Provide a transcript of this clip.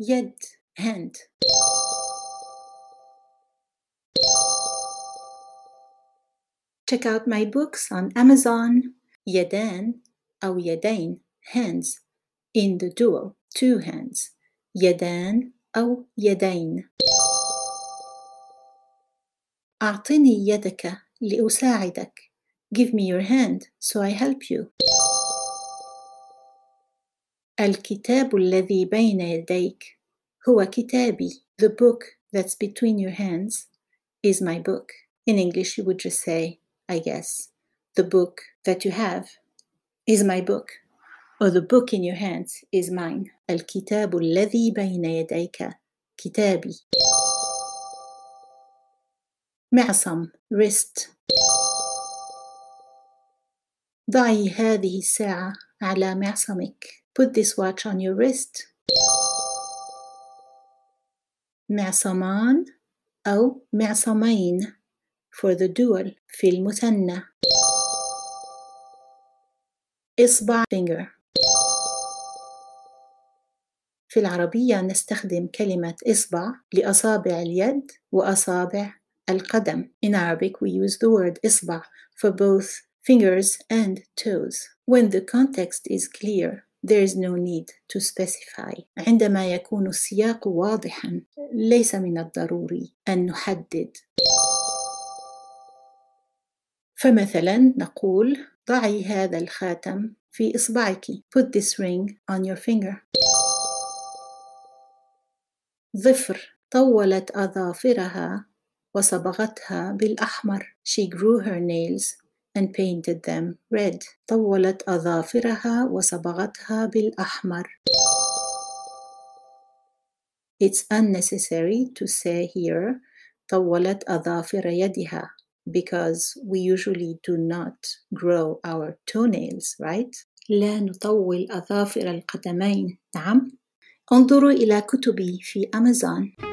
يد hand Check out my books on Amazon يدان أو يدين hands in the dual two hands يدان أو يدين أعطني يدك لأساعدك Give me your hand so I help you الكتاب الذي بين يديك هو كتابي The book that's between your hands is my book In English you would just say I guess the book that you have is my book or the book in your hands is mine الكتاب الذي بين يديك كتابي معصم wrist ضعي هذه الساعة على معصمك Put this watch on your wrist معصمان أو معصمين for the dual في المثنى إصبع finger في العربية نستخدم كلمة إصبع لأصابع اليد وأصابع القدم. In Arabic we use the word إصبع for both fingers and toes. When the context is clear, there is no need to specify. عندما يكون السياق واضحا ليس من الضروري أن نحدد. فمثلا نقول ضعي هذا الخاتم في إصبعك. Put this ring on your finger. ظفر طولت أظافرها وصبغتها بالأحمر. She grew her nails and painted them red. طولت أظافرها وصبغتها بالأحمر. It's unnecessary to say here طولت أظافر يدها because we usually do not grow our toenails, right? لا نطول أظافر القدمين. نعم. انظروا إلى كتبي في أمازون.